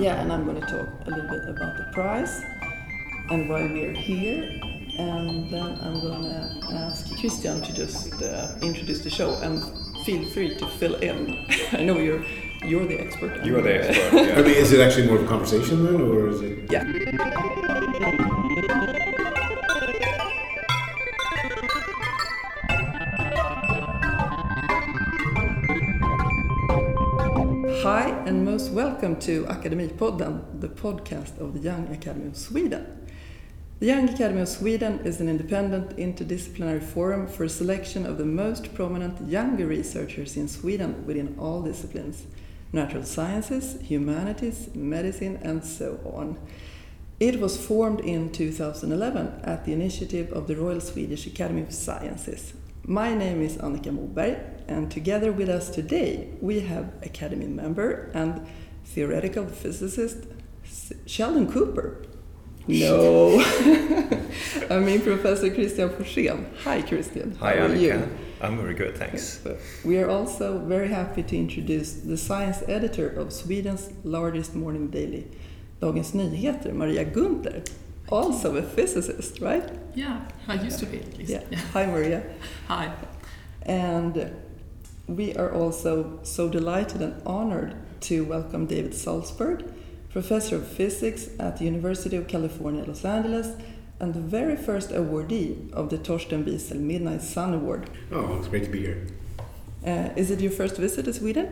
Yeah, and I'm going to talk a little bit about the prize and why we're here. And then I'm going to ask Christian to just uh, introduce the show and feel free to fill in. I know you're you're the expert. You are the expert. I mean, is it actually more of a conversation then, or is it? Yeah. Hi, and most welcome to Akademipodden, the podcast of the Young Academy of Sweden. The Young Academy of Sweden is an independent interdisciplinary forum for a selection of the most prominent younger researchers in Sweden within all disciplines natural sciences, humanities, medicine, and so on. It was formed in 2011 at the initiative of the Royal Swedish Academy of Sciences. My name is Annika Moberg, and together with us today we have Academy member and theoretical physicist Sheldon Cooper. No, I mean Professor Christian Forssén. Hi, Christian. Hi, How are you? Annika. I'm very good, thanks. We are also very happy to introduce the science editor of Sweden's largest morning daily, Dagens Nyheter, Maria Gunther, also a physicist, right? Yeah, I used to be at least. Yeah. Hi, Maria. Hi. And we are also so delighted and honored to welcome David Saltzberg, professor of physics at the University of California, Los Angeles, and the very first awardee of the Torsten Wiesel Midnight Sun Award. Oh, it's great to be here. Uh, is it your first visit to Sweden?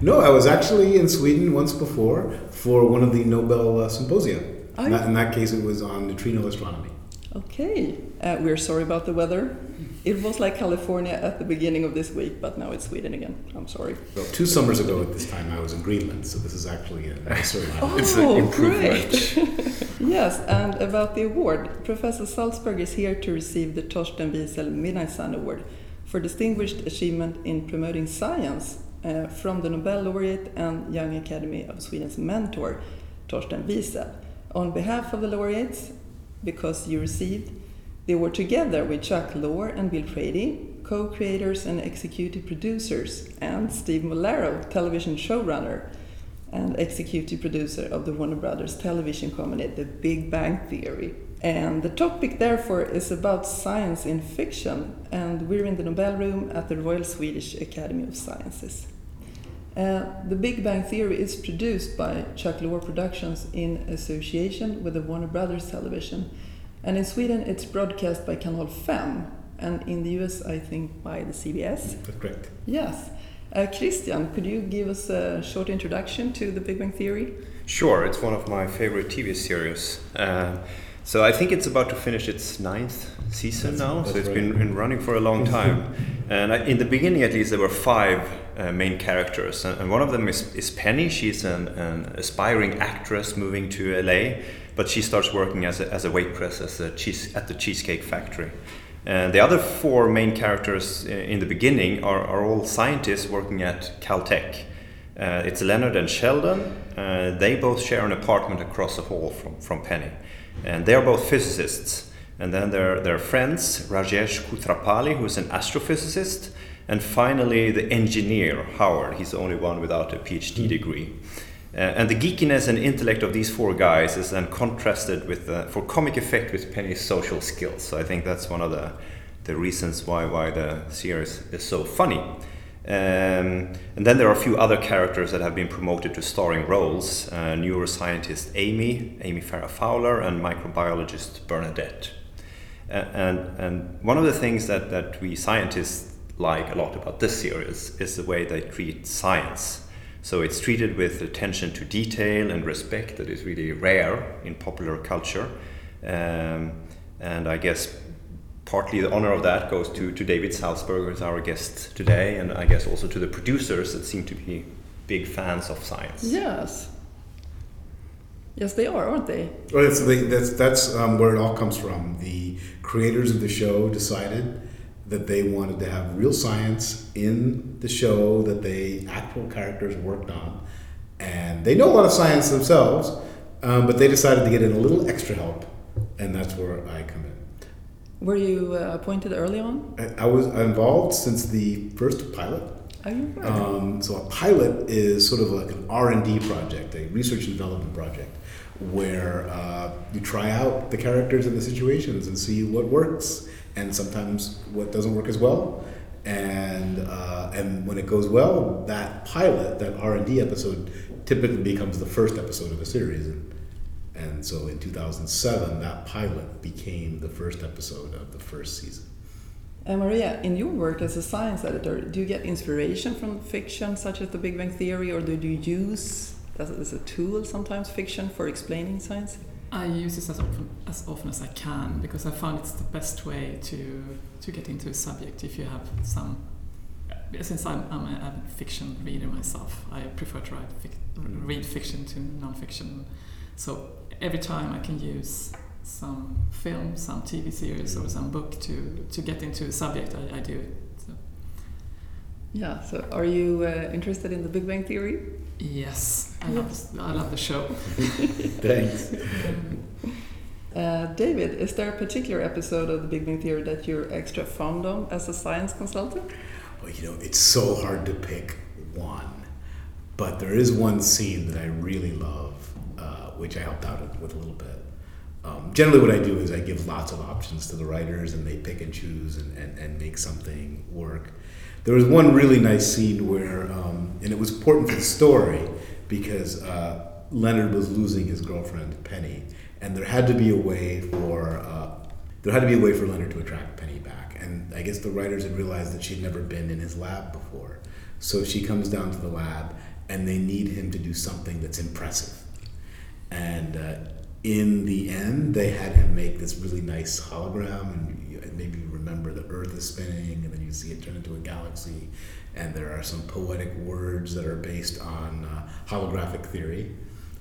No, I was actually in Sweden once before for one of the Nobel uh, symposia. Oh, In that- yeah. in that case, it was on neutrino astronomy. Okay, uh, we're sorry about the weather. It was like California at the beginning of this week, but now it's Sweden again. I'm sorry. Well, two summers ago at this time, I was in Greenland, so this is actually a nicer. Oh, It's an improvement. great! yes, and about the award, Professor Saltzberg is here to receive the Torsten Wiesel Midnight Sun Award for distinguished achievement in promoting science uh, from the Nobel laureate and Young Academy of Sweden's mentor, Torsten Wiesel. On behalf of the laureates, because you received the award together with Chuck Lorre and Bill Prady, co-creators and executive producers, and Steve Molaro, television showrunner and executive producer of the Warner Brothers television comedy The Big Bang Theory. And the topic, therefore, is about science in fiction, and we're in the Nobel Room at the Royal Swedish Academy of Sciences. Uh, the Big Bang Theory is produced by Chuck Lorre Productions in association with the Warner Brothers Television, and in Sweden it's broadcast by Kanal 5, and in the US, I think, by the CBS. That's correct. Yes. Uh, Christian, could you give us a short introduction to the Big Bang Theory? Sure, it's one of my favorite TV series. Uh, so I think it's about to finish its ninth season That's- now. So that's it's right. been, been running for a long time. and I, in the beginning, at least, there were five uh, main characters, and, and one of them is, is Penny. She's an, an aspiring actress moving to LA, but she starts working as a, as a waitress as a cheese, at the Cheesecake Factory. And the other four main characters uh, in the beginning are, are all scientists working at Caltech. Uh, it's Leonard and Sheldon. Uh, they both share an apartment across the hall from, from Penny. And they are both physicists. And then there, there are friends, Rajesh Koothrappali, who's an astrophysicist, and finally the engineer, Howard. He's the only one without a PhD degree. Uh, and the geekiness and intellect of these four guys is then contrasted with, uh, for comic effect, with Penny's social skills. So I think that's one of the, the reasons why, why the series is so funny. Um, and then there are a few other characters that have been promoted to starring roles uh, neuroscientist Amy, Amy Farrah Fowler, and microbiologist Bernadette. And, and one of the things that, that we scientists like a lot about this series is the way they treat science. So it's treated with attention to detail and respect that is really rare in popular culture. Um, and I guess partly the honor of that goes to, to David Saltzberg, who's our guest today, and I guess also to the producers that seem to be big fans of science. Yes. Yes, they are, aren't they? Well, that's, the, that's, that's um, where it all comes from. The creators of the show decided that they wanted to have real science in the show that they actual characters worked on, and they know a lot of science themselves, um, but they decided to get in a little extra help and that's where I come in. Were you uh, appointed early on? I, I was involved since the first pilot. Are you right? Um, so a pilot is sort of like an R and D project, a research and development project, where uh, you try out the characters and the situations and see what works, and sometimes what doesn't work as well. And uh, and when it goes well, that pilot, that R and D episode, typically becomes the first episode of a series. And, and so in 2007, that pilot became the first episode of the first season. Uh, Maria, in your work as a science editor, do you get inspiration from fiction such as The Big Bang Theory, or do you use as, as a tool sometimes fiction for explaining science? I use this as often, as often as I can because I found it's the best way to to get into a subject. If you have some, since I'm, I'm a, a fiction reader myself, I prefer to write fic, read fiction to non-fiction. So every time I can use some film, some TV series, or some book to to get into a subject, I, I do it. So. Yeah. So, are you uh, interested in The Big Bang Theory? Yes, I love I love the show. Thanks. Uh, David, is there a particular episode of The Big Bang Theory that you're extra fond of as a science consultant? Well, you know, it's so hard to pick one, but there is one scene that I really love, which I helped out with a little bit. Um, generally, what I do is I give lots of options to the writers, and they pick and choose and, and, and make something work. There was one really nice scene where, um, and it was important for the story because uh, Leonard was losing his girlfriend Penny, and there had to be a way for uh, there had to be a way for Leonard to attract Penny back. And I guess the writers had realized that she'd never been in his lab before, so she comes down to the lab, and they need him to do something that's impressive. And uh, in the end, they had him make this really nice hologram, and maybe you remember the Earth is spinning, and then you see it turn into a galaxy. And there are some poetic words that are based on uh, holographic theory,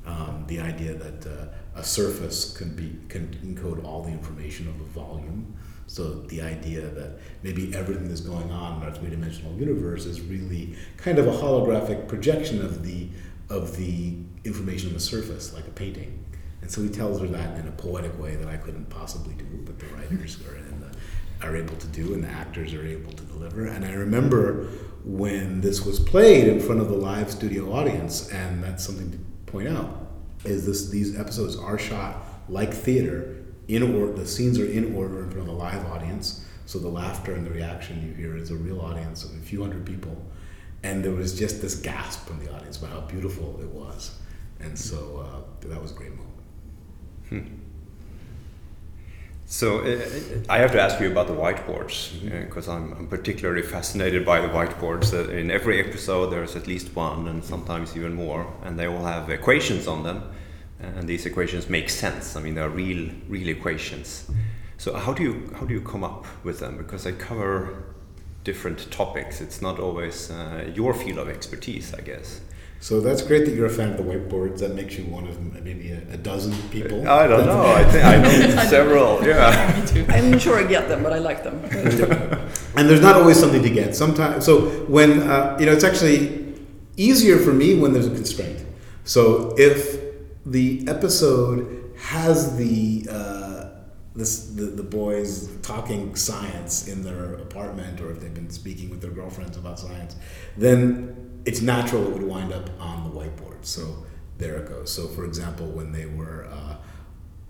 um, the idea that uh, a surface can be can encode all the information of a volume. So the idea that maybe everything that's going on in our three-dimensional universe is really kind of a holographic projection of the of the information on the surface, like a painting. And so he tells her that in a poetic way that I couldn't possibly do, but the writers are the, are able to do, and the actors are able to deliver. And I remember when this was played in front of the live studio audience, and that's something to point out, is this these episodes are shot like theater in order. The scenes are in order in front of a live audience, so the laughter and the reaction you hear is a real audience of a few hundred people, and there was just this gasp from the audience about how beautiful it was, and so uh, that was a great moment. Hmm. So uh, I have to ask you about the whiteboards because uh, I'm, I'm, particularly fascinated by the whiteboards. Uh, in every episode, there's at least one, and sometimes even more, and they all have equations on them, and these equations make sense. I mean, they're real, real equations. So how do you how do you come up with them? Because they cover different topics. It's not always uh, your field of expertise, I guess. So that's great that you're a fan of the whiteboards. That makes you one of maybe a, a dozen people. I don't know. I think I know several. Yeah. Me too. I'm sure I get them, but I like them. and there's not always something to get. Sometimes, so when uh, you know, it's actually easier for me when there's a constraint. So if the episode has the uh, this the, the boys talking science in their apartment, or if they've been speaking with their girlfriends about science, then it's natural it would wind up on the whiteboard. So there it goes. So for example, when they were uh,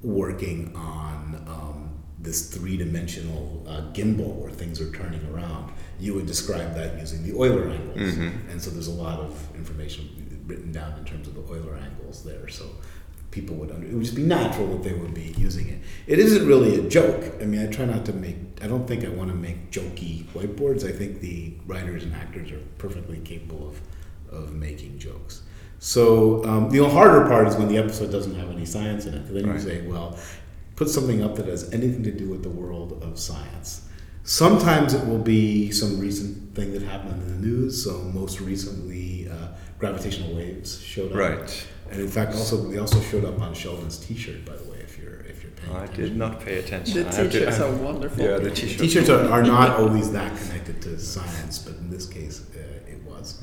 working on um, this three-dimensional uh, gimbal where things are turning around, you would describe that using the Euler angles. Mm-hmm. And so there's a lot of information written down in terms of the Euler angles there. So people would under, it would just be natural that they would be using it. It isn't really a joke. I mean, I try not to make. I don't think I want to make jokey whiteboards. I think the writers and actors are perfectly capable of of making jokes. So um, the harder part is when the episode doesn't have any science in it. Because then right. you say, well, put something up that has anything to do with the world of science. Sometimes it will be some recent thing that happened in the news. So most recently, uh, gravitational waves showed up. Right. And in fact, also they also showed up on Sheldon's T-shirt, by the way. If you're if you're paying. I attention. did not pay attention. The T-shirts are wonderful. Yeah, the T-shirts. T-shirts are, are not always that connected to science, but in this case, uh, it was.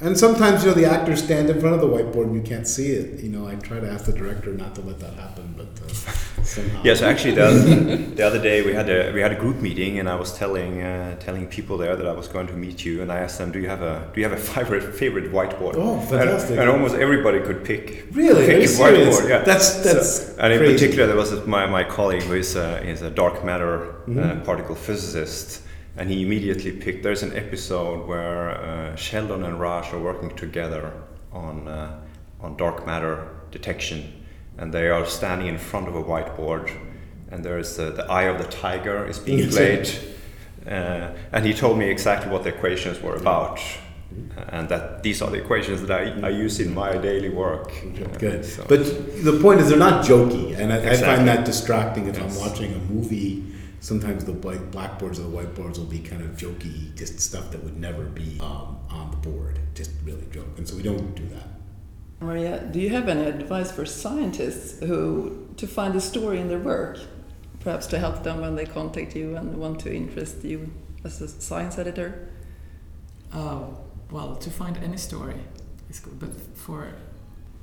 And sometimes you know the actors stand in front of the whiteboard and you can't see it. You know, I try to ask the director not to let that happen, but uh, somehow. Yes, actually, the other, the other day we had a we had a group meeting, and I was telling uh, telling people there that I was going to meet you, and I asked them, "Do you have a do you have a favorite favorite whiteboard?" Oh, fantastic! And, and almost everybody could pick really pick a whiteboard. Yeah, that's that's So- and in crazy. particular, there was my, my colleague who is a, is a dark matter uh, Mhm. particle physicist, and he immediately picked. There's an episode where uh, Sheldon and Raj are working together on uh, on dark matter detection, and they are standing in front of a whiteboard, and there's uh, the eye of the tiger is being played, uh, and he told me exactly what the equations were about. And that these are the equations that I, I use in my daily work. Good. so- But the point is, they're not jokey, and I, I find that distracting if I'm watching a movie. Sometimes the white blackboards or the whiteboards will be kind of jokey, just stuff that would never be um, on the board, just really joke, and so we don't do that. Maria, do you have any advice for scientists who to find a story in their work, perhaps to help them when they contact you and want to interest you as a science editor? Uh, well, to find any story is good, but for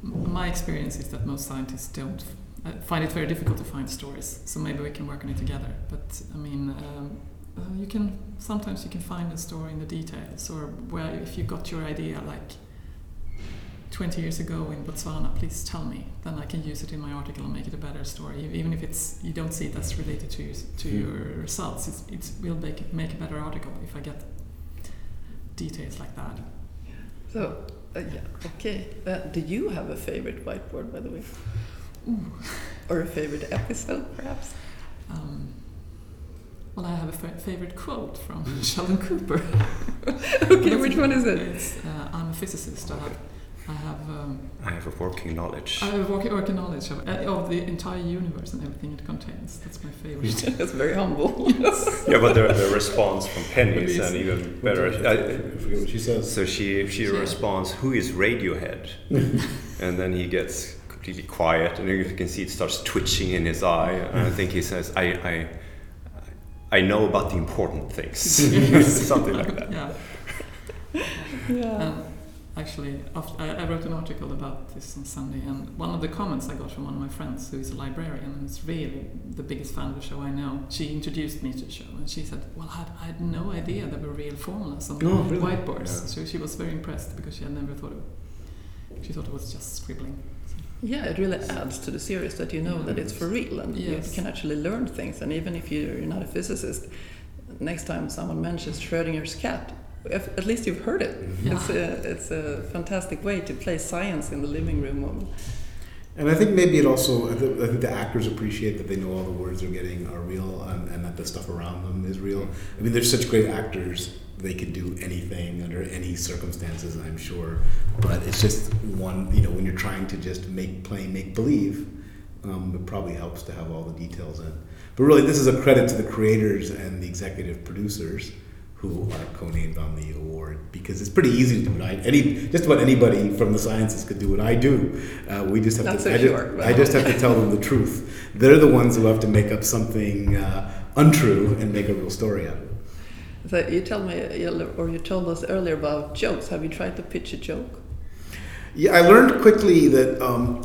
my experience is that most scientists don't uh, find it very difficult to find stories. So maybe we can work on it together. But I mean, um, uh, you can sometimes you can find a story in the details, or where if you got your idea like 20 years ago in Botswana, please tell me. Then I can use it in my article and make it a better story. Even if it's you don't see it as related to your, to Hmm. your results, it's, it will make it, make a better article if I get details like that. So, uh, yeah, okay. Uh, do you have a favorite whiteboard, by the way? Or a favorite episode, perhaps? Um, well, I have a favorite quote from Sheldon Cooper. okay, which one is it? It's, uh, I'm a physicist. I have, I have, um, I have a working knowledge. I have working, working knowledge of, uh, of the entire universe and everything it contains. That's my favorite. That's very humble. yeah, but the, the response from Penny is an even better. I I, forget what she says. so she she Yeah. responds, "Who is Radiohead?" and then he gets completely quiet, and you can see it starts twitching in his eye. And I mm. think he says, "I I I know about the important things," something like that. yeah. yeah. And actually, after, I, I wrote an article about this on Sunday, and one of the comments I got from one of my friends, who is a librarian and is really the biggest fan of the show I know, she introduced me to the show, and she said, "Well, I had, I had no idea there were real formulas on Oh, really? whiteboards." Yeah. So she was very impressed because she had never thought of. She thought it was just scribbling. Yeah, it really adds to the series that you know that it's for real and Yes. you can actually learn things. And even if you're not a physicist, next time someone mentions Schrodinger's cat, if, at least you've heard it. Yeah. It's, a, it's a fantastic way to play science in the living room. And I think maybe it also, I think, the actors appreciate that they know all the words they're getting are real and, and that the stuff around them is real. I mean, they're such great actors, they could do anything under any circumstances, I'm sure. But it's just one, you know, when you're trying to just make play make believe, um, it probably helps to have all the details in. But really, this is a credit to the creators and the executive producers who are co-named on the award because it's pretty easy to do what I any just about anybody from the sciences could do what I do. Uh, we just have Not to. so I, ju- sure, but- I just have to tell them the truth. They're the ones who have to make up something uh, untrue and make a real story out of it. so you tell me, or you told us earlier about jokes. Have you tried to pitch a joke? Yeah, I learned quickly that um,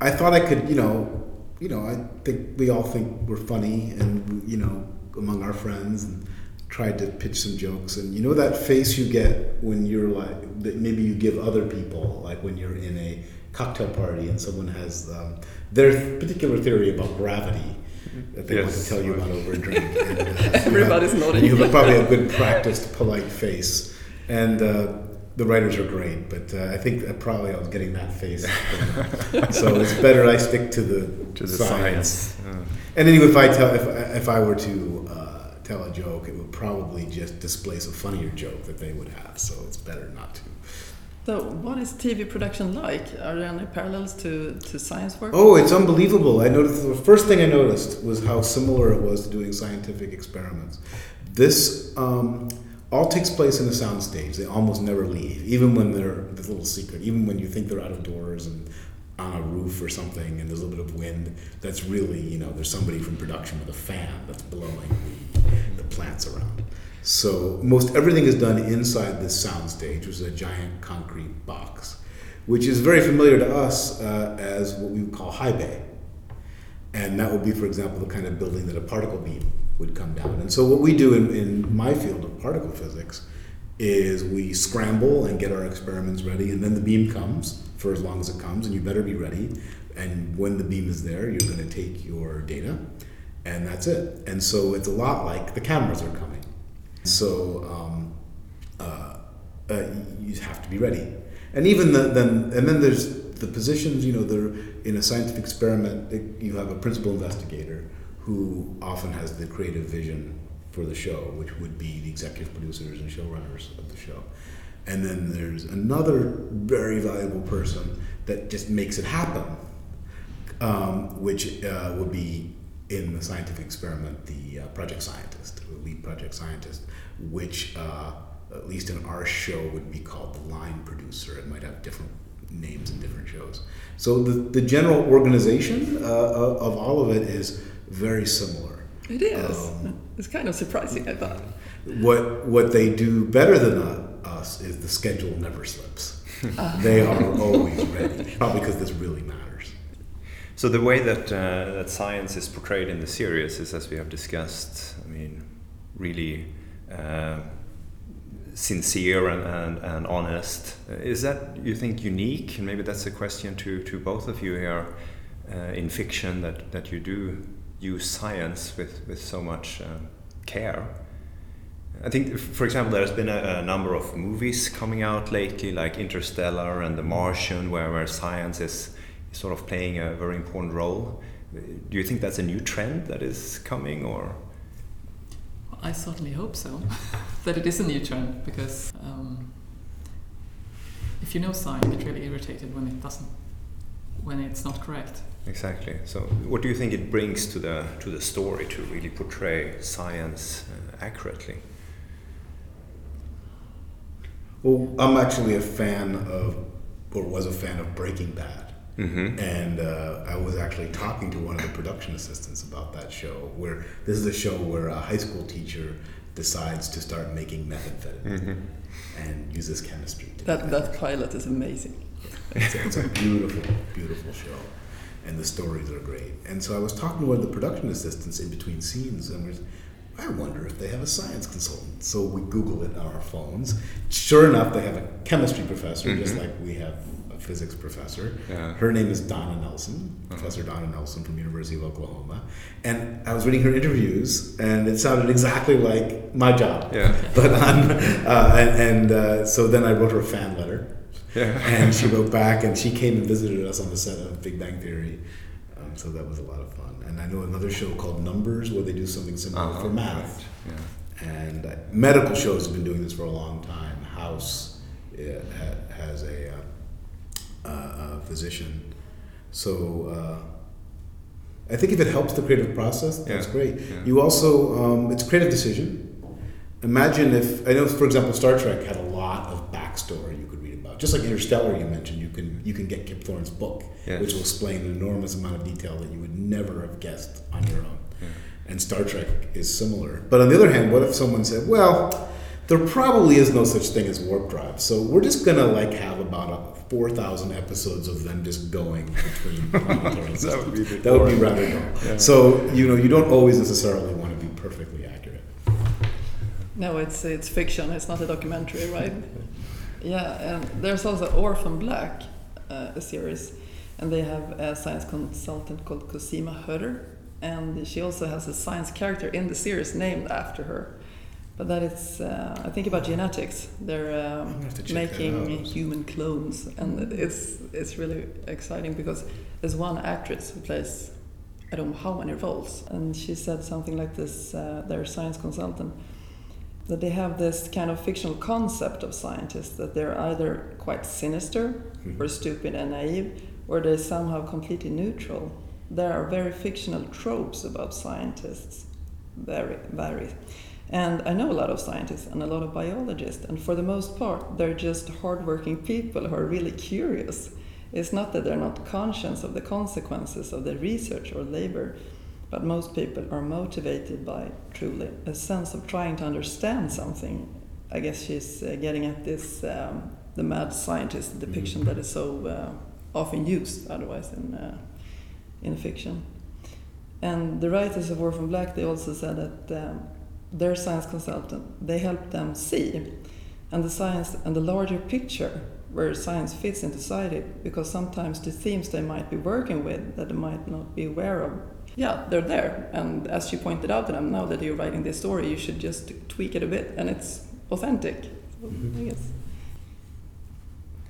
I thought I could, you know, you know, I think we all think we're funny, and you know, among our friends, and tried to pitch some jokes, and you know that face you get when you're like, that maybe you give other people, like when you're in a cocktail party and someone has um, their particular theory about gravity that they want to tell you about over a drink. And, uh, Everybody's you have, nodding. You have probably a good practiced, polite face, and. Uh, the writers are great, but uh, I think that probably I was getting that face. so it's better I stick to the, To the science. science. Uh, And anyway, if I tell if if I were to uh, tell a joke, it would probably just displays a funnier joke that they would have. So it's better not to. So, what is TV production like? Are there any parallels to, to science work? Oh, it's unbelievable. I noticed the first thing I noticed was how similar it was to doing scientific experiments. This um, all takes place in a soundstage. They almost never leave, even when they're the little secret, even when you think they're out of doors and on a roof or something and there's a little bit of wind. That's really, you know, there's somebody from production with a fan that's blowing plants around. So most everything is done inside this soundstage, which is a giant concrete box, which is very familiar to us uh, as what we would call high bay. And that would be, for example, the kind of building that a particle beam would come down. And so what we do in, in my field of particle physics is we scramble and get our experiments ready, and then the beam comes for as long as it comes, and you better be ready. And when the beam is there, you're going to take your data, and that's it. And so it's a lot like the cameras are coming. So um, uh, uh, you have to be ready. And even the, then, and then there's the positions. You know, there in a scientific experiment, you have a principal investigator who often has the creative vision for the show, which would be the executive producers and showrunners of the show. And then there's another very valuable person that just makes it happen, um, which uh, would be in the scientific experiment the uh, project scientist, the lead project scientist, which uh, at least in our show would be called the line producer. It might have different names in different shows. So the, the general organization uh, of all of it is very similar. It is. Um, it's kind of surprising, I thought. What what they do better than us is the schedule never slips. Uh. They are always ready, probably because this really matters. So the way that uh, that science is portrayed in the series is, as we have discussed, I mean, really uh, sincere and, and, and, honest. Is that you think unique? And maybe that's a question to, to both of you here uh, in fiction that, that you do use science with, with so much um, care. I think, for example, there's been a, a, number of movies coming out lately, like Interstellar and The Martian, where, where science is sort of playing a very important role. Do you think that's a new trend that is coming, or? I certainly hope so, that it is a new trend, because um, if you know science, you get really irritated when it doesn't, when it's not correct. Exactly. So, what do you think it brings to the to the story to really portray science uh, accurately? Well, I'm actually a fan of, or was a fan of Breaking Bad. Mm-hmm. And uh, I was actually talking to one of the production assistants about that show. Where this is a show where a high school teacher decides to start making methamphetamine mm-hmm. and uses chemistry. that that pilot is amazing. It's, it's a beautiful, beautiful show and the stories are great. And so I was talking to one of the production assistants in between scenes, and we're, I wonder if they have a science consultant. So we Google it on our phones. Sure enough, they have a chemistry professor, mm-hmm. just like we have a physics professor. Yeah. Her name is Donna Nelson, uh-huh. Professor Donna Nelson from University of Oklahoma. And I was reading her interviews, and it sounded exactly like my job. Yeah. But on, uh, and, and uh, so then I wrote her a fan letter yeah. and she wrote back, and she came and visited us on the set of Big Bang Theory. Um, so that was a lot of fun. And I know another show called Numbers where they do something similar uh-huh, for math. Right. Yeah. And uh, medical shows have been doing this for a long time. House uh, has a, uh, a physician. So uh, I think if it helps the creative process, that's yeah. great. Yeah. You also, um, it's a creative decision. Imagine if, I know, for example, Star Trek had a lot of backstory you could read about. just like Interstellar, you mentioned, you can you can get Kip Thorne's book, which will explain an enormous amount of detail that you would never have guessed on your own. And Star Trek is similar. But on the other hand, what if someone said, "Well, there probably is no such thing as warp drive, so we're just gonna like have about four thousand episodes of them just going between planetary systems. that would be that would be rather dull. Yeah. So you know, you don't always necessarily want to be perfectly accurate. No, it's it's fiction. It's not a documentary, right? Yeah, and there's also Orphan Black, uh, a series, and they have a science consultant called Cosima Herter, and she also has a science character in the series named after her. But that is, uh, I think about genetics. They're um, making human clones, and it's it's really exciting because there's one actress who plays I don't know how many roles, and she said something like this. Uh, their science consultant that they have this kind of fictional concept of scientists that they're either quite sinister mm-hmm. or stupid and naive or they're somehow completely neutral. There are very fictional tropes about scientists, very, very. And I know a lot of scientists and a lot of biologists, and for the most part, they're just hardworking people who are really curious. It's not that they're not conscious of the consequences of their research or labor, but most people are motivated by truly a sense of trying to understand something. I guess she's uh, getting at this um, the mad scientist depiction Mhm. that is so uh, often used otherwise in uh, in fiction. And the writers of Orphan Black they also said that um, their science consultant they help them see and the science and the larger picture where science fits into society because sometimes the themes they might be working with that they might not be aware of yeah they're there and as you pointed out to them now that you're writing this story you should just tweak it a bit and it's authentic so, Mhm. I guess.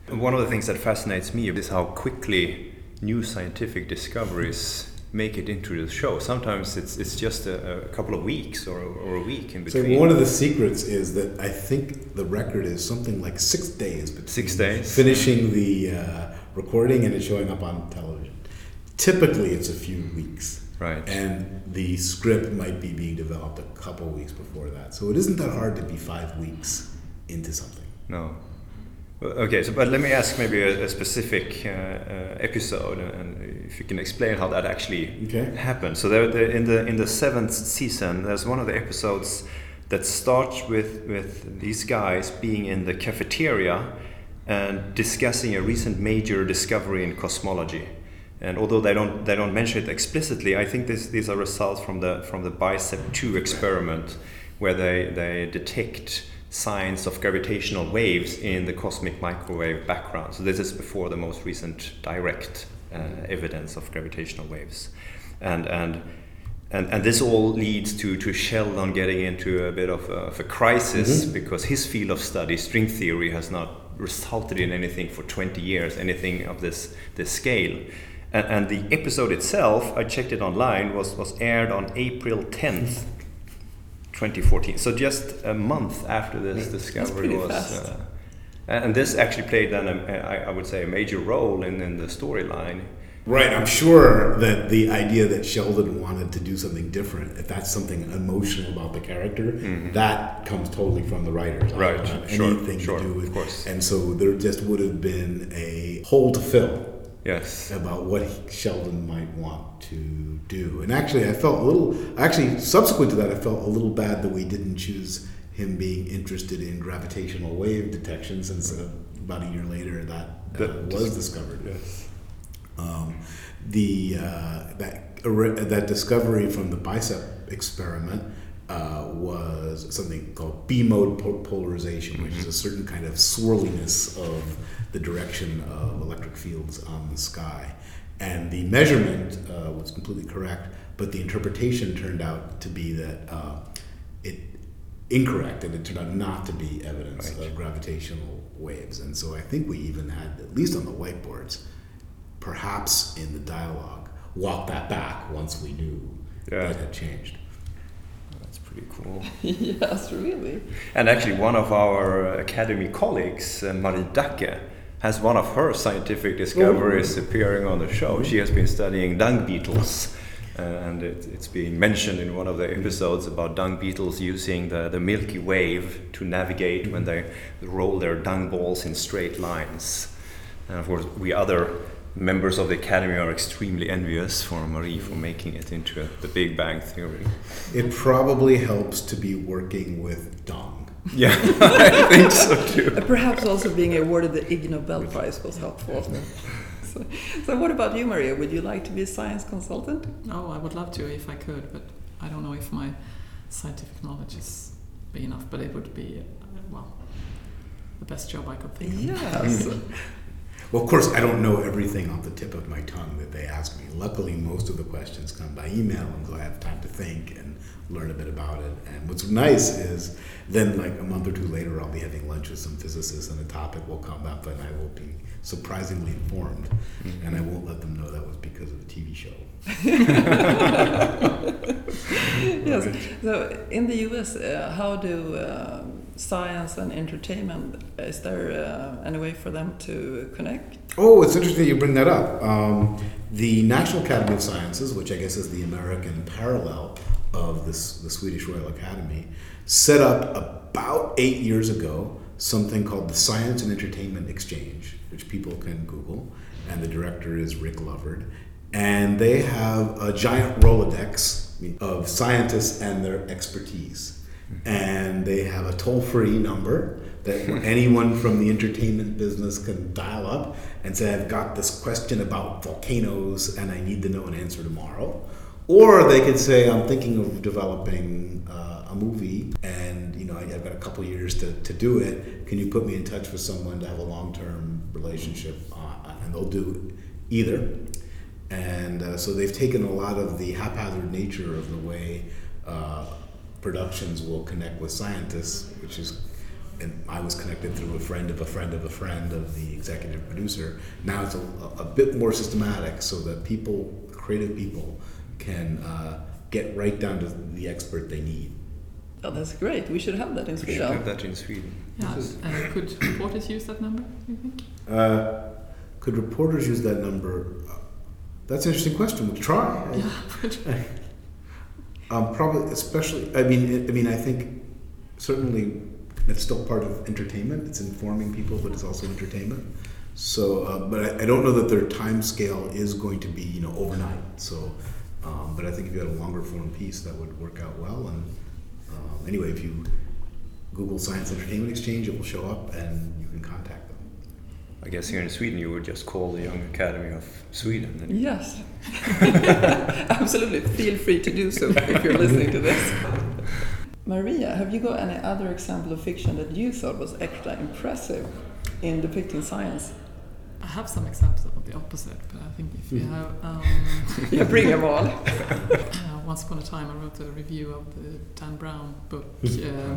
One of the things that fascinates me is how quickly new scientific discoveries make it into the show. Sometimes it's it's just a, a couple of weeks or, or a week in between. So one of the secrets is that I think the record is something like six days between Six days? finishing the uh, recording and it showing up on television. Typically, it's a few weeks, right. and the script might be being developed a couple weeks before that. So it isn't that hard to be five weeks into something. No. Okay, so but let me ask maybe a, a specific uh, uh, episode, and if you can explain how that actually Okay. happened. So there, the, in the in the seventh season, there's one of the episodes that starts with with these guys being in the cafeteria and discussing a recent major discovery in cosmology. And although they don't they don't mention it explicitly, I think this, these are results from the from the BICEP two experiment, where they they detect signs of gravitational waves in the cosmic microwave background. So this is before the most recent direct uh, evidence of gravitational waves, and and. And, and this all leads to, to Sheldon getting into a bit of a, of a crisis Mhm. because his field of study, string theory, has not resulted in anything for 20 years, anything of this, this scale. And, and the episode itself, I checked it online, was, was aired on April 10th, 2014. So just a month after this discovery was. fast. Uh, and this actually played then, a, I, I would say, a major role in, in the storyline. Right, I'm sure that the idea that Sheldon wanted to do something different, if that's something emotional about the character, Mhm. that comes totally from the writers. I Right, don't have sure, anything sure, to do with of course. And so there just would have been a hole to fill Yes. about what he- Sheldon might want to do. And actually, I felt a little, actually, subsequent to that, I felt a little bad that we didn't choose him being interested in gravitational wave detection since uh, about a year later that, uh, That was discovered. Yes. Um, the uh, that that discovery from the BICEP experiment uh, was something called B mode polarization, which is a certain kind of swirliness of the direction of electric fields on the sky. And the measurement uh, was completely correct, but the interpretation turned out to be that uh, it incorrect, and it turned out not to be evidence Right. of gravitational waves. And so I think we even had, at least on the whiteboards, perhaps in the dialogue, walk that back once we knew Yeah. that had changed. Pretty cool. yes really And actually, one of our Academy colleagues, uh, Marie Dacke, has one of her scientific discoveries appearing on the show. She has been studying dung beetles, uh, and it, it's being mentioned in one of the episodes about dung beetles using the, the Milky Way to navigate when they roll their dung balls in straight lines. And of course, we other members of the Academy are extremely envious for Marie for making it into the Big Bang Theory. It probably helps to be working with Dong. Yeah, I think so too. Perhaps also being awarded the Ig Nobel Prize was helpful. so, so, what about you, Maria? Would you like to be a science consultant? Oh, I would love to if I could, but I don't know if my scientific knowledge is big enough. But it would be, uh, well, the best job I could think of. Yes. Well, of course, I don't know everything off the tip of my tongue that they ask me. Luckily, most of the questions come by email, and so I have time to think and learn a bit about it. And what's nice is then, like a month or two later, I'll be having lunch with some physicists, and a topic will come up, and I will be surprisingly informed, and I won't let them know that was because of a TV show. yes. So, in the US, uh, how do uh, science and entertainment? Is there uh, any way for them to connect? Oh, it's interesting you bring that up. Um, the National Academy of Sciences, which I guess is the American parallel of this, the Swedish Royal Academy, set up about eight years ago something called the Science and Entertainment Exchange, which people can Google, and the director is Rick Loverd. and they have a giant Rolodex of scientists and their expertise. And they have a toll free number that anyone from the entertainment business can dial up and say, I've got this question about volcanoes and I need to know an answer tomorrow. Or they could say, I'm thinking of developing uh, a movie and you know I've got a couple years to, to do it. Can you put me in touch with someone to have a long term relationship? Uh, and they'll do either. And uh, so they've taken a lot of the haphazard nature of the way uh, productions will connect with scientists, which is, and I was connected through a friend of a friend of a friend of the executive producer. Now it's a, a bit more systematic so that people, creative people, can uh, get right down to the expert they need. Oh, that's great. We should have that in Sweden. We should Sweden. have that in Sweden. Yeah. Uh, could reporters use that number? Do you think? Uh, could reporters use that number? Uh, That's an interesting question. We'll try. Yeah. Um, probably, especially. I mean, it, I mean, I think certainly it's still part of entertainment. It's informing people, but it's also entertainment. So, uh, but I, I don't know that their time scale is going to be, you know, overnight. So, um, but I think if you had a longer form piece, that would work out well. And um, anyway, if you Google Science Entertainment Exchange, it will show up, and you can contact them. I guess here in Sweden you would just call the Young Academy of Sweden. And Yes. Absolutely. Feel free to do so if you're listening to this. Maria, have you got any other example of fiction that you thought was extra impressive in depicting science? I have some examples of the opposite, but I think if you Mhm. have. Um, Yeah, bring them all. uh, once upon a time, I wrote a review of the Dan Brown book, uh,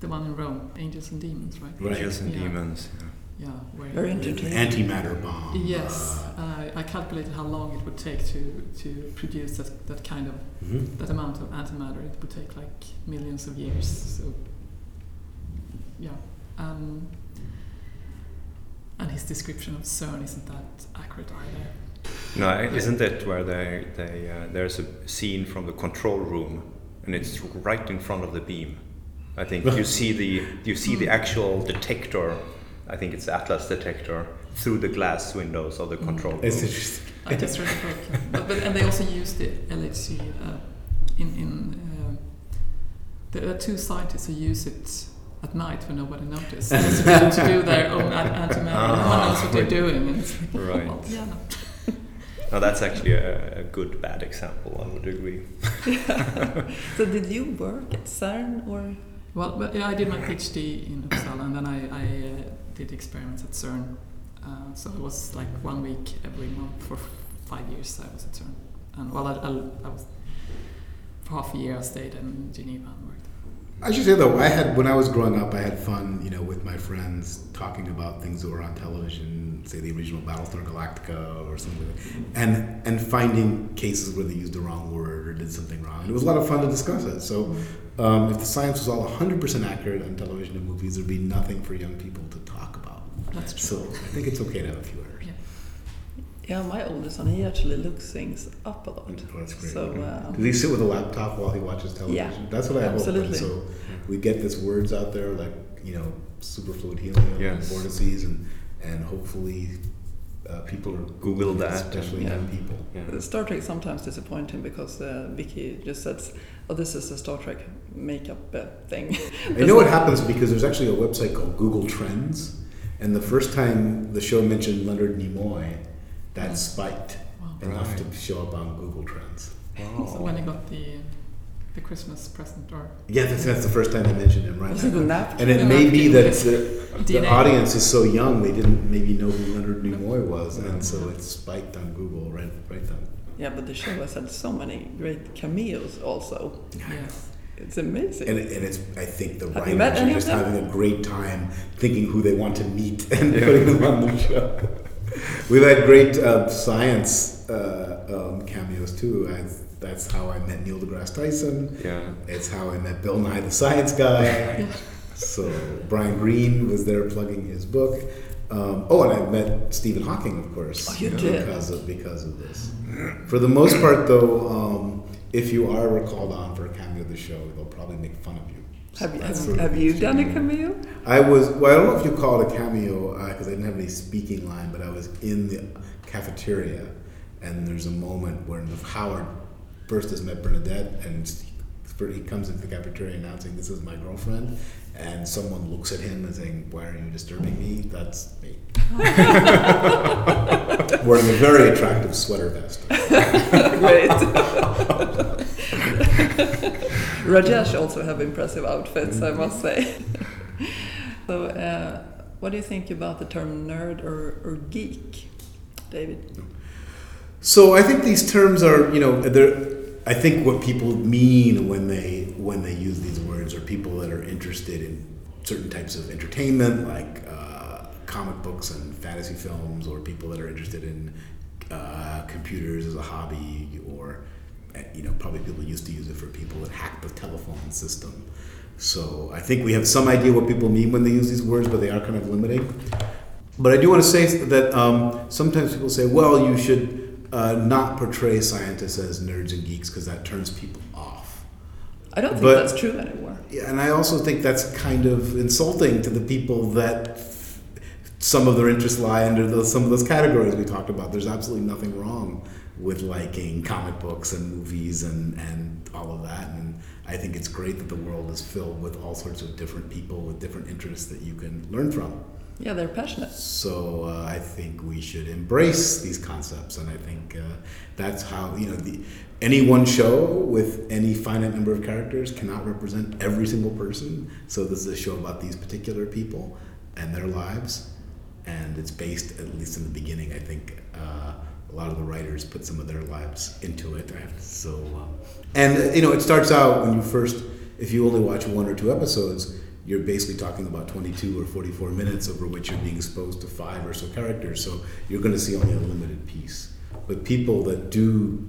the one in Rome, Angels and Demons, right? Right. Angels and Yeah. demons. Yeah, where Very An entertaining. antimatter bomb. Yes, Uh, uh, I calculated how long it would take to, to produce that, that kind of mhm. that amount of antimatter. It would take like millions of years. So yeah, um, and his description of CERN isn't that accurate either. No, isn't it where they, they uh, there's a scene from the control room, and it's right in front of the beam. I think you see the you see the actual detector. I think it's Atlas detector through the glass windows of the control room. It's interesting. I just read the book, but, but and they also use the LHC uh, in in. Uh, there are two scientists who use it at night when nobody notices to, do- to do their own an- antimatter. no one knows what they're doing. And it's like, Right. well, yeah, no. No, that's actually a, a good bad example. I would agree. So, did you work at CERN or? Well, but, yeah, I did my PhD in Uppsala, and then I, I uh, did experiments at CERN. Uh, so it was like one week every month for five years. I was at CERN, and well, I, I, I was for half a year. I stayed in Geneva and worked. I should say though, I had when I was growing up, I had fun, you know, with my friends talking about things that were on television, say the original Battlestar Galactica or something, like and and finding cases where they used the wrong word or did something wrong. And it was a lot of fun to discuss it. So, um, if the science was all 100% accurate on television and movies, there'd be nothing for young people to talk about. That's true. So I think it's okay to have a few errors. Yeah, my oldest son, he actually looks things up a lot. Oh, that's great. So, uh, Does he sit with a laptop while he watches television? Yeah, That's what I hope. absolutely. And so we get these words out there like, you know, superfluid helium Yes. and vortices and, and hopefully uh, people are Google Googling that especially and- young people. Yeah. Star Trek sometimes disappointing because uh, Vicky just says, "Oh, this is a Star Trek makeup uh, thing." I know what happens because there's actually a website called Google Trends, and the first time the show mentioned Leonard Nimoy, that spiked Wow. enough Right. to show up on Google Trends. So when he got the the Christmas present or Yeah, that's, that's the first time they mentioned him, right? Was it a napkin? And it may be that the, the audience is so young they didn't maybe know who Leonard Nimoy was, and so it spiked on Google right right then. Yeah, but the show has had so many great cameos. Also, yes, it's amazing. And, it- and it's I think the Have you writers are just having a great time thinking who they want to meet and putting them on the show. We've had great uh, science uh, um, cameos too. I, that's how I met Neil deGrasse Tyson. Yeah. It's how I met Bill Nye the Science Guy. so Brian Greene was there plugging his book. Um, oh, and I met Stephen Hawking, of course, Oh, you did? because of because of this. For the most part, though, um, if you are called on for a cameo of the show, they'll probably make fun of you. Have you have, have you done a mm. cameo? I was well. I don't know if you call it a cameo uh, because I didn't have any speaking line, but I was in the cafeteria, and there's a moment when Howard first has met Bernadette, and he comes into the cafeteria announcing, "This is my girlfriend," and someone looks at him and saying, "Why are you disturbing me?" That's me. Wearing a very attractive sweater vest. Great. Rajesh also have impressive outfits, I must say. so, uh, what do you think about the term nerd or, or geek, David? So I think these terms are, you know, they're. I think what people mean when they when they use these words are people that are interested in certain types of entertainment, like uh, comic books and fantasy films, or people that are interested in uh, computers as a hobby, or you know, probably people used to use it for people that hack the telephone system. So I think we have some idea what people mean when they use these words, but they are kind of limiting. But I do want to say that um, sometimes people say, well, you should uh, not portray scientists as nerds and geeks because that turns people off. I don't think But- that's true anymore. Yeah, and I also think that's kind of insulting to the people that some of their interests lie under those, some of those categories we talked about. There's absolutely nothing wrong with liking comic books and movies and, and all of that. And I think it's great that the world is filled with all sorts of different people with different interests that you can learn from. Yeah, they're passionate. So uh, I think we should embrace these concepts, and I think uh, that's how you know the any one show with any finite number of characters cannot represent every single person. So this is a show about these particular people and their lives, and it's based at least in the beginning. I think uh, a lot of the writers put some of their lives into it. So um, and uh, you know it starts out when you first if you only watch one or two episodes you're basically talking about 22 or 44 minutes over which you're being exposed to five or so characters. So you're going to see only a limited piece. But people that do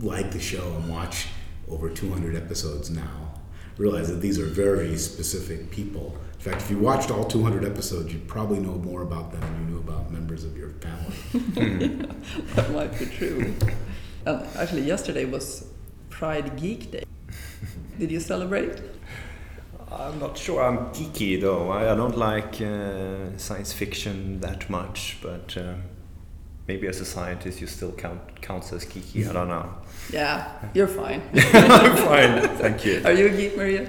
like the show and watch over 200 episodes now realize that these are very specific people. In fact, if you watched all 200 episodes, you'd probably know more about them than you knew about members of your family. That might be true. And actually, yesterday was Pride Geek Day. Did you celebrate? I'm not sure I'm geeky though. I, I don't like uh, science fiction that much, but uh, maybe as a scientist you still count counts as geeky. I don't know. Yeah, you're fine. I'm fine, thank you. Are you a geek, Maria?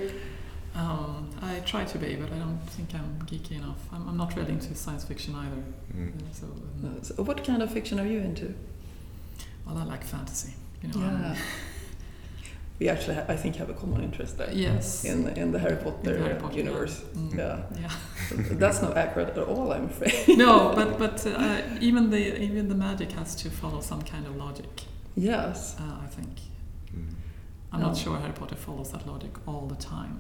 Um, I try to be, but I don't think I'm geeky enough. I'm, I'm not really into science fiction either. Mm. Uh, So, um, So what kind of fiction are you into? well, I like fantasy. You know, Yeah. We actually, ha- I think, have a common interest there. yes. In the, in the Harry Potter, the Harry Potter, universe. Yeah. Mm, Yeah. yeah. That's not accurate at all, I'm afraid. no, but but uh, even the even the magic has to follow some kind of logic. yes. Uh, I think. Mm. I'm No. not sure Harry Potter follows that logic all the time,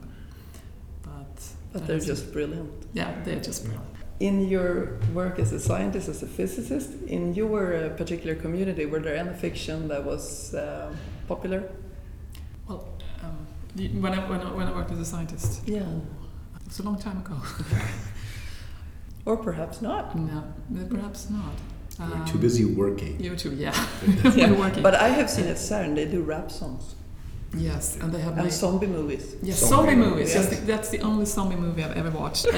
but But they're just brilliant. yeah, they're just brilliant. In your work as a scientist, as a physicist, in your uh, particular community, were there any fiction that was uh, popular? Well, um, when I when I, when I worked as a scientist, Yeah. it was a long time ago. Or perhaps not. no, perhaps not. You're Um, too busy working. You too, yeah. Yeah, working. But I have seen at CERN, they do rap songs yes, and they have and made zombie movies. Yes, Zombie zombie, movies. movies. Yes. That's, the, that's the only zombie movie I've ever watched.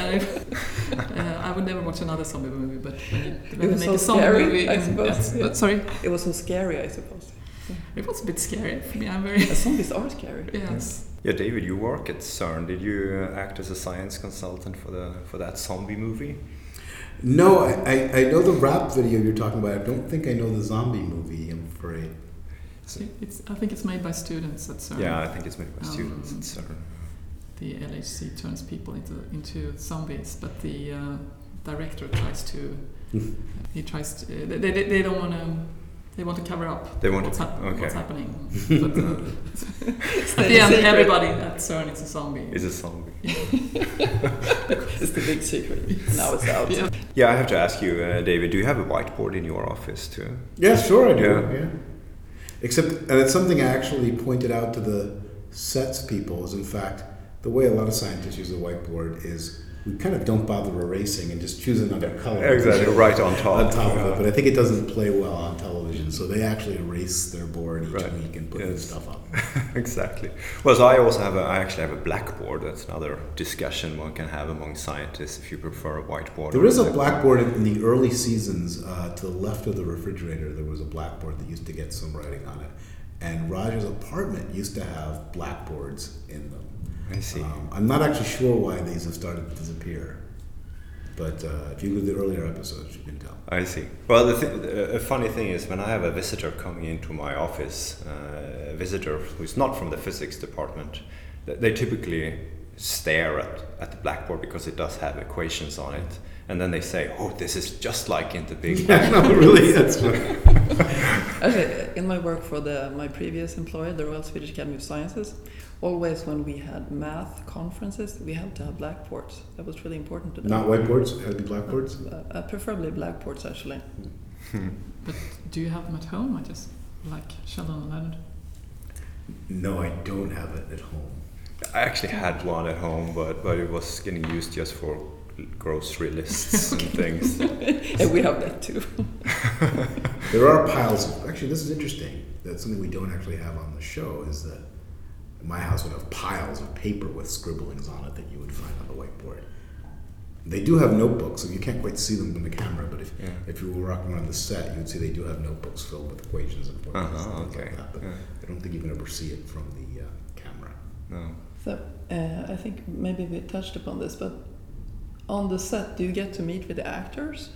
Uh, I would never watch another zombie movie, but when, you, when was they make so a zombie scary, movie, I and suppose, that's- yeah. but sorry, It was so scary, I suppose. it was a bit scary for me. I'm very zombies are scary. yes. Yeah, David, you work at CERN. Did you uh, act as a science consultant for the for that zombie movie? No, I, I, I know the rap video you're talking about. I don't think I know the zombie movie, I'm afraid. It- It's, I think it's made by students at CERN. Yeah, I think it's made by students Um, at CERN. The LHC turns people into into zombies, but the uh, director tries to. he tries to. Uh, they, they, they don't want to. They want to cover up They want what's, to- hap- okay. what's happening. but uh, at Stay the end, secret. everybody at CERN is a zombie. It's a zombie. It's the big secret. Now it's out. Yeah. Yeah, I have to ask you, uh, David. Do you have a whiteboard in your office too? Yeah, sure I do. Yeah. Yeah. Except, and it's something I actually pointed out to the sets people. Is in fact the way a lot of scientists use the whiteboard is we kind of don't bother erasing and just choose another color. Exactly, right on top. On top of it, but I think it doesn't play well on television, so they actually erase their board each Right. week and put new stuff up. exactly. Well, so I also have a, I actually have a blackboard. That's another discussion one can have among scientists if you prefer a whiteboard. There is a blackboard in the early seasons uh, to the left of the refrigerator. There was a blackboard that used to get some writing on it, and Roger's apartment used to have blackboards in them. I see. Um, I'm not actually sure why these have started to disappear, but uh, if you look at the earlier episodes, you can tell. I see. Well, the th- a funny thing is when I have a visitor coming into my office, uh, a visitor who's not from the physics department, they typically stare at, at the blackboard because it does have equations on it. And then they say, oh, this is just like in the big Yeah, no, really, that's funny. Actually, in my work for the my previous employer, the Royal Swedish Academy of Sciences, always when we had math conferences, we had to have blackboards. That was really important to them. Not whiteboards, had to be blackboards. Uh, uh, preferably blackboards, actually. But do you have them at home? I just like Sheldon and Leonard. No, I don't have it at home. I actually had one at home, but, but it was getting used just for grocery lists and things. and we have that too. There are piles of. Actually, this is interesting. That's something we don't actually have on the show. Is that my house would have piles of paper with scribblings on it that you would find on the whiteboard. They do have notebooks, so you can't quite see them in the camera. But if Yeah. if you were walking around the set, you would see they do have notebooks filled with equations and formulas Uh-huh, and things okay. like that. But Yeah. I don't think you can ever see it from the uh, camera. No. So uh, I think maybe we touched upon this, but on the set, do you get to meet with the actors?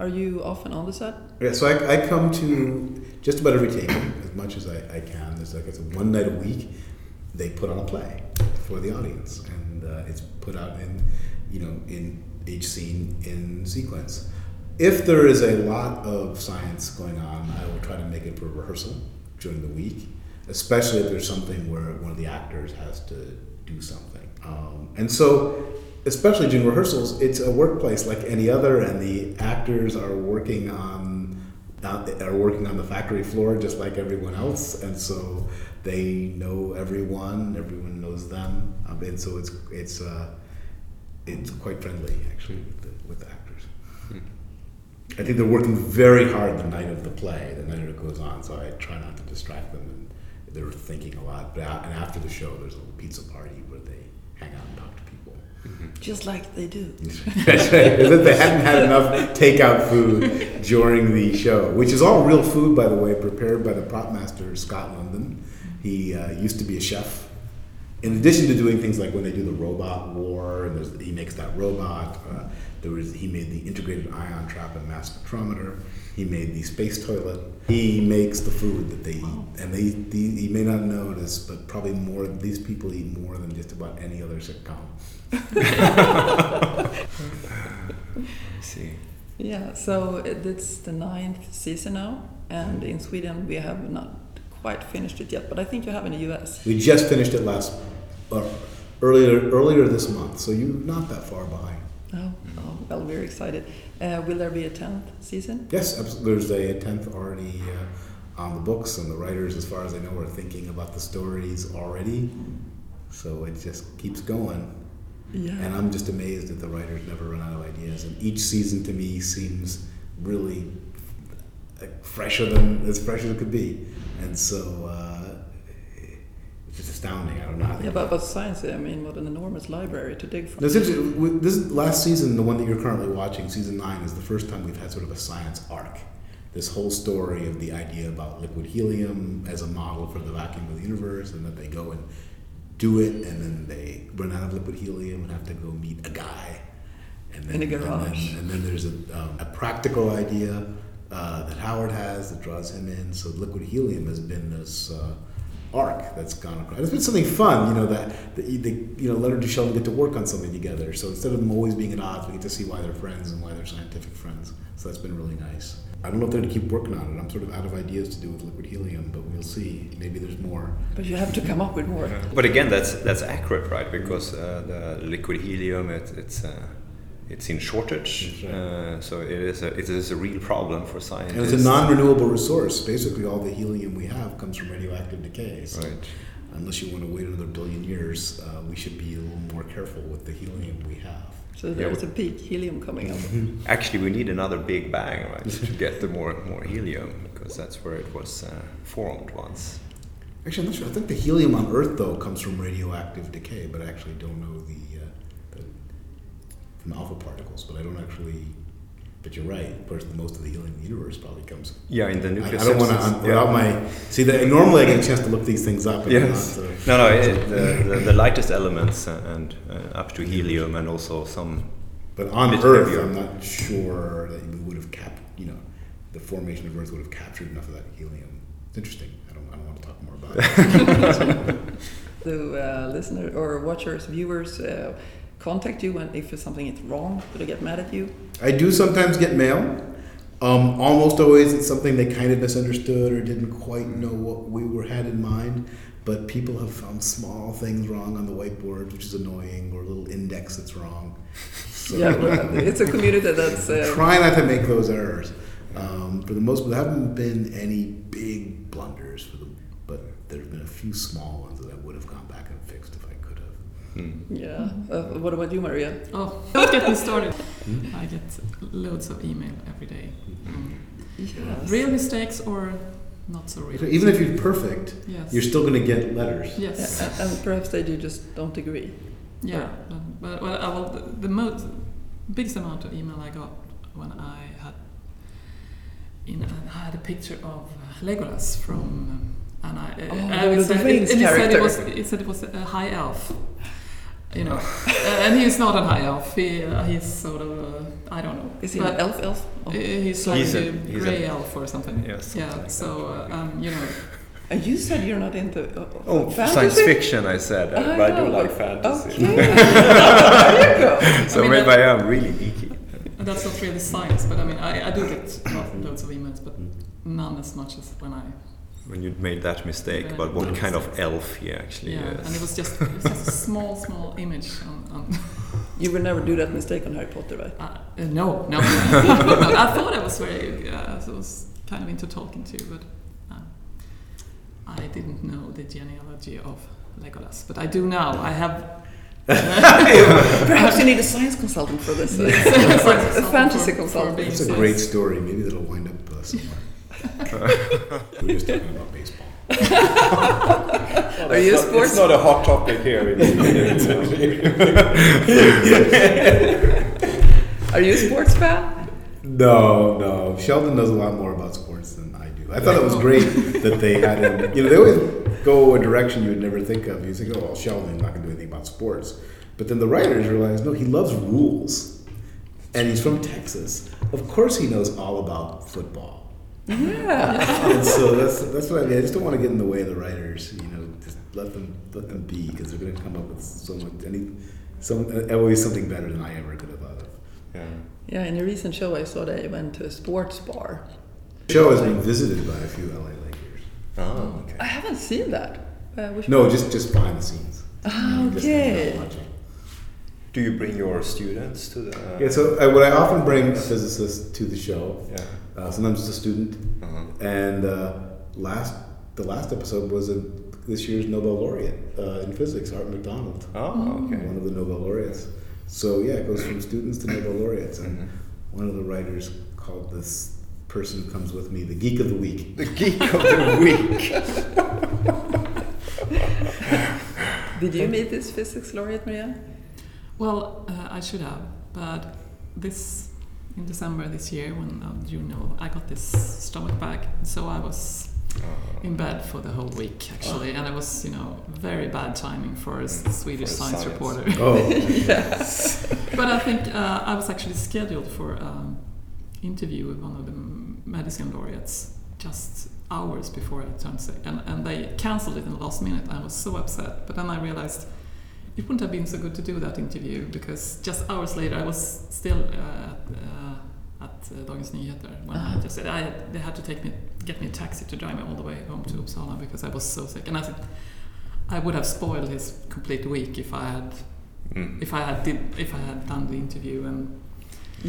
Are you often on the set? Yeah, so I, I come to just about every taping as much as I, I can. There's like it's one night a week. They put on a play for the audience, and uh, it's put out in you know in each scene in sequence. If there is a lot of science going on, I will try to make it for rehearsal during the week, especially if there's something where one of the actors has to do something. Um, and so especially during rehearsals, it's a workplace like any other, and the actors are working on uh, are working on the factory floor just like everyone else, and so they know everyone, everyone knows them, um, and so it's it's uh, it's quite friendly actually with the, with the actors. I think they're working very hard the night of the play, the night it goes on. So I try not to distract them, and they're thinking a lot. But and after the show, there's a little pizza party where they hang out and talk to. Just like they do. That's right. As if they hadn't had enough takeout food during the show, which is all real food, by the way, prepared by the prop master Scott London. He uh, used to be a chef. In addition to doing things like when they do the robot war, and there's, he makes that robot. Uh, there was he made the integrated ion trap and mass spectrometer. He made the space toilet. He makes the food that they eat, and they, the you may not notice, but probably more. These people eat more than just about any other sitcom. I see. Yeah, so it's the ninth season now, and in Sweden we have not quite finished it yet, but I think you have in the US. We just finished it last uh, earlier earlier this month, so you're not that far behind. Oh, oh well, we're excited. Uh, will there be a tenth season? Yes, there's a tenth already uh, on the books, and the writers, as far as I know, are thinking about the stories already. So it just keeps going, Yeah. and I'm just amazed that the writers never run out of ideas. And each season to me seems really fresher than as fresh as it could be, and so. Uh, it's astounding. I don't know Yeah, but, but science, I mean, what an enormous library to dig from. Since this last season, the one that you're currently watching, season nine, is the first time we've had sort of a science arc. This whole story of the idea about liquid helium as a model for the vacuum of the universe, and that they go and do it, and then they run out of liquid helium and have to go meet a guy. And In a and then, and then there's a, um, a practical idea uh, that Howard has that draws him in. So liquid helium has been this uh, arc that's gone across. It's been something fun, you know, that, that you, they, you know, Leonard and Sheldon get to work on something together. So instead of them always being at odds, we get to see why they're friends and why they're scientific friends. So that's been really nice. I don't know if they're going to keep working on it. I'm sort of out of ideas to do with liquid helium, but we'll see. Maybe there's more. But you have to come up with more. But again, that's that's accurate, right? Because uh, the liquid helium, it, it's uh, it's in shortage, right. uh, so it is a it is a real problem for science. And it's a non-renewable resource. Basically, all the helium we have comes from radioactive decay. So, Right. unless you want to wait another billion years, uh, we should be a little more careful with the helium we have. So there's a peak helium coming up. Actually, we need another big bang, right, to get the more more helium because that's where it was uh, formed once. Actually, I'm not sure. I think the helium on Earth, though, comes from radioactive decay, but I actually don't know the from alpha particles. But I don't actually. But you're right. Of course, most of the helium in the universe probably comes. Yeah, in the I, I don't want to. substance, Without my see, that normally I get a chance to look these things up. And Yes. not, uh, No, no, it, the, the, the lightest elements uh, and uh, up to helium and also some. But on Earth, heavier. I'm not sure that we would have capped. You know, the formation of Earth would have captured enough of that helium. It's interesting. I don't. I don't want to talk more about it. Do uh, listener or watchers, viewers uh, contact you when if something is wrong? Do they get mad at you? I do sometimes get mail. Um, almost always, it's something they kind of misunderstood or didn't quite know what we were had in mind. But people have found small things wrong on the whiteboard, which is annoying, or a little index that's wrong. So Yeah, well, it's a community that's. Uh, try not to make those errors. Um, for the most part, there haven't been any big blunders for them, but there have been a few small ones that I would have gone back and fixed if I could have. Yeah. Uh, what about you, Maria? Oh, don't get me started. I get loads of email every day. Yes. Real mistakes or not so real. Even if you're perfect, Yes. you're still going to get letters. yes. Yeah, and, and perhaps they do just don't agree. Yeah, but, but well, I will, the, the most biggest amount of email I got when I had in I had a picture of uh, Legolas from um, and I, uh, Oh, I Lord of the said, Rings and it said it was it said it was a high elf, you know, uh, and he's not a high elf. He uh, he's sort of uh, I don't know. Is he but an elf elf? uh, Oh. He's like He's a, a- he's a- grey elf or something. Yeah, something yeah. like so that. uh, um, you know, And you said you're not into uh, Oh, fantasy? science fiction, I said, uh, I but I do know, like fantasy. Okay. there you go. so I mean, maybe that- I am really geeky. That's not really science, but I mean, I, I do get lots- loads of emails, but none as much as when I. When you'd made that mistake Yeah. about what kind of elf he actually Yeah, is. and it was just it was just a small, small image on. on You would never do that mistake on Harry Potter, right? uh, uh, no, no, no, I thought I was very, uh, I was kind of into Tolkien too, but um, I didn't know the genealogy of Legolas, but I do now. I have. Perhaps you need a science consultant for this. uh, a fantasy For- for consultant. It's a great story. Maybe that'll wind up uh, somewhere. Uh, We're just talking about baseball. Are you a sports? It's not a hot topic here. Are you a sports fan? No, no. Sheldon knows a lot more about sports than I do. I thought it was great that they had him. You know, they always go a direction you would never think of. You think, oh, well, Sheldon's not going to do anything about sports. But then the writers realized, no, he loves rules. And he's from Texas. Of course he knows all about football. Yeah. and so that's that's what I mean. I just don't want to get in the way of the writers. You know, just let them let them be because they're going to come up with so much any some always something better than I ever could have thought of. yeah. Yeah, in a recent show I saw they went to a sports bar. The show has been visited by a few LA Lakers. Oh, okay. I haven't seen that. Uh, No, just just behind the scenes. Ah, Just hanging out okay. Do you bring your students to the? Yeah, so uh, what I often bring physicists to the show. Yeah. Uh, sometimes it's a student, Uh-huh. and uh, last the last episode was a, this year's Nobel laureate uh, in physics, Art McDonald, Oh, okay. one of the Nobel laureates. So yeah, it goes from students to Nobel laureates, and Mhm. one of the writers called this person who comes with me the geek of the week. The geek of the week. Did you meet this physics laureate, Maria? Well, uh, I should have, but this in December this year, when uh, you know I got this stomach bug, so I was in bed for the whole week actually, and it was you know very bad timing for a Swedish For science, science. reporter. Oh, yes. but I think uh, I was actually scheduled for an interview with one of the medicine laureates just hours before I turned sick, and, and they cancelled it in the last minute. I was so upset, but then I realized it wouldn't have been so good to do that interview because just hours later I was still uh, uh, at uh, Dagens Nyheter when I Ah. just said I, they had to take me, get me a taxi to drive me all the way home to Uppsala because I was so sick, and I said I would have spoiled his complete week if I had Mm. if I had did if I had done the interview and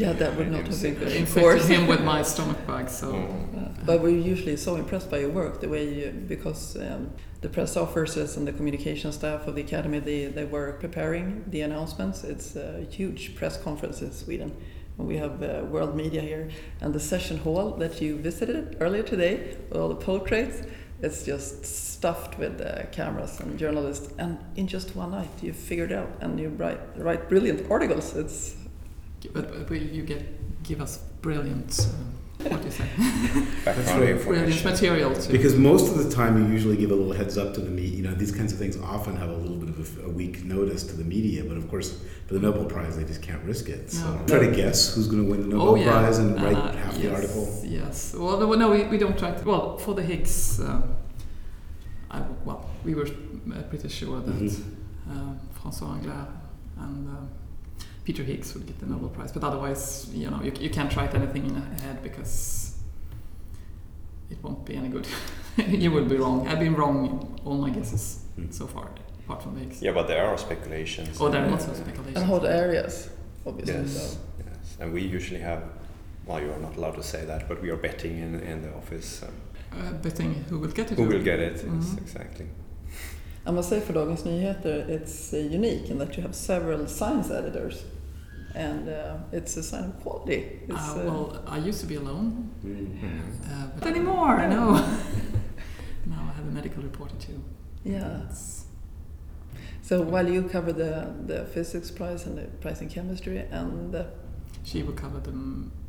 Yeah, that would not have been good. Of infected him with my stomach bug. So Mm. Uh, But we're usually so impressed by your work, the way you, because um, the press officers and the communication staff of the academy, they, they were preparing the announcements. It's a huge press conference in Sweden. We have uh, world media here. And the session hall that you visited earlier today, with all the portraits, it's just stuffed with uh, cameras and journalists. And in just one night, you figured out and you write, write brilliant articles. It's but, but we- you get give us brilliant. Uh, what do you say? That's right. Brilliant information. material to Because most of the time, you usually give a little heads up to the media. You know, these kinds of things often have a little bit of a, a week notice to the media. But of course, for the Nobel Prize, they just can't risk it. So No. try to guess who's going to win the Nobel oh, yeah. Prize and write Uh, half yes, the article. Yes. Well, no, no, we, we don't try to. Well, for the Higgs, uh, I, well, we were uh, pretty sure that Mhm. uh, François Englert and um, Peter Higgs would get the Nobel Prize. But otherwise, you know, you, you can't write anything in ahead because it won't be any good. you will be wrong. I've been wrong in all my guesses Mm. so far, apart from Higgs. Yeah, but there are speculations. Oh, there are lots of speculations. and hot areas, obviously. Yes, So. yes. And we usually have, well, you are not allowed to say that, but we are betting in, in the office um, Uh, betting who will get it. who will get it. Yes, Mhm. exactly. I must say for Dagens Nyheter, it's uh, unique in that you have several science editors, and uh, it's a sign of quality. It's, Uh, well, I used to be alone, Mm. uh, but anymore, no. now I have a medical reporter too. yeah. It's- So while you cover the the physics prize and the prize in chemistry, and the, she will cover the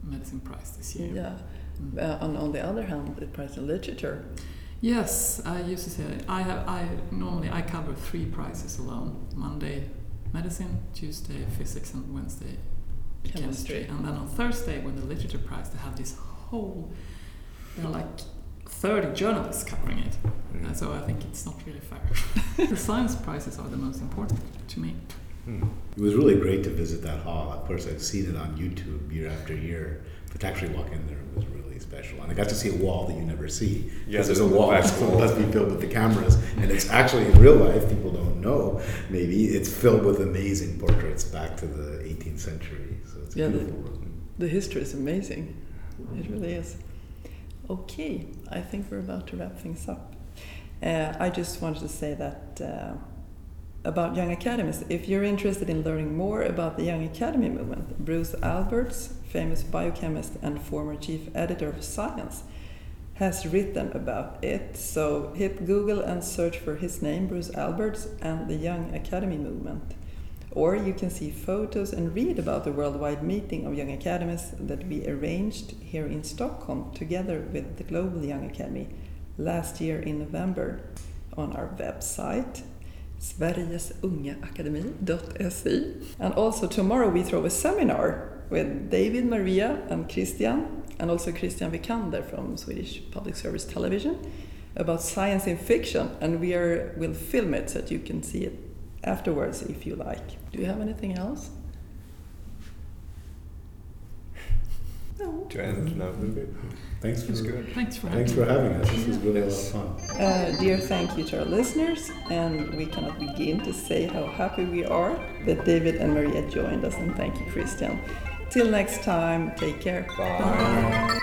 medicine prize this year. yeah, Mm. uh, on on the other hand, the prize in literature. Yes, I used to say I have. I normally I cover three prizes alone: Monday, medicine; Tuesday, physics; and Wednesday, chemistry. Chemistry. And then on Thursday, when the literature prize, they have this whole. There are like thirty journalists covering it. Mm. So I think it's not really fair. the science prizes are the most important to me. Mm. It was really great to visit that hall. Of course, I've seen it on YouTube year after year, but to actually walk in there was really special. And I got to see a wall that you never see. Yeah, Because there's a wall back that's wall. must be filled with the cameras, and it's actually in real life. People don't know. Maybe it's filled with amazing portraits back to the 18th century. So it's a Yeah, the- beautiful room. The history is amazing. It really is. Okay, I think we're about to wrap things up. Uh, I just wanted to say that uh, about Young Academies, if you're interested in learning more about the Young Academy movement, Bruce Alberts, famous biochemist and former chief editor of Science, has written about it. So hit Google and search for his name, Bruce Alberts, and the Young Academy movement. Or you can see photos and read about the worldwide meeting of Young Academies that we arranged here in Stockholm together with the Global Young Academy last year in November on our website sverigesungaakademi.se. And also tomorrow we throw a seminar with David, Maria and Christian and also Christian Vikander from Swedish Public Service Television about science in fiction and we are will film it so that you can see it afterwards if you like. Do you have anything else? No. To end, no. Thanks for good. Thanks for thanks having for having us. This was really a lot of fun. Uh, dear thank you to our listeners, and we cannot begin to say how happy we are that David and Maria joined us, and thank you, Christian. Till next time, take care. Bye.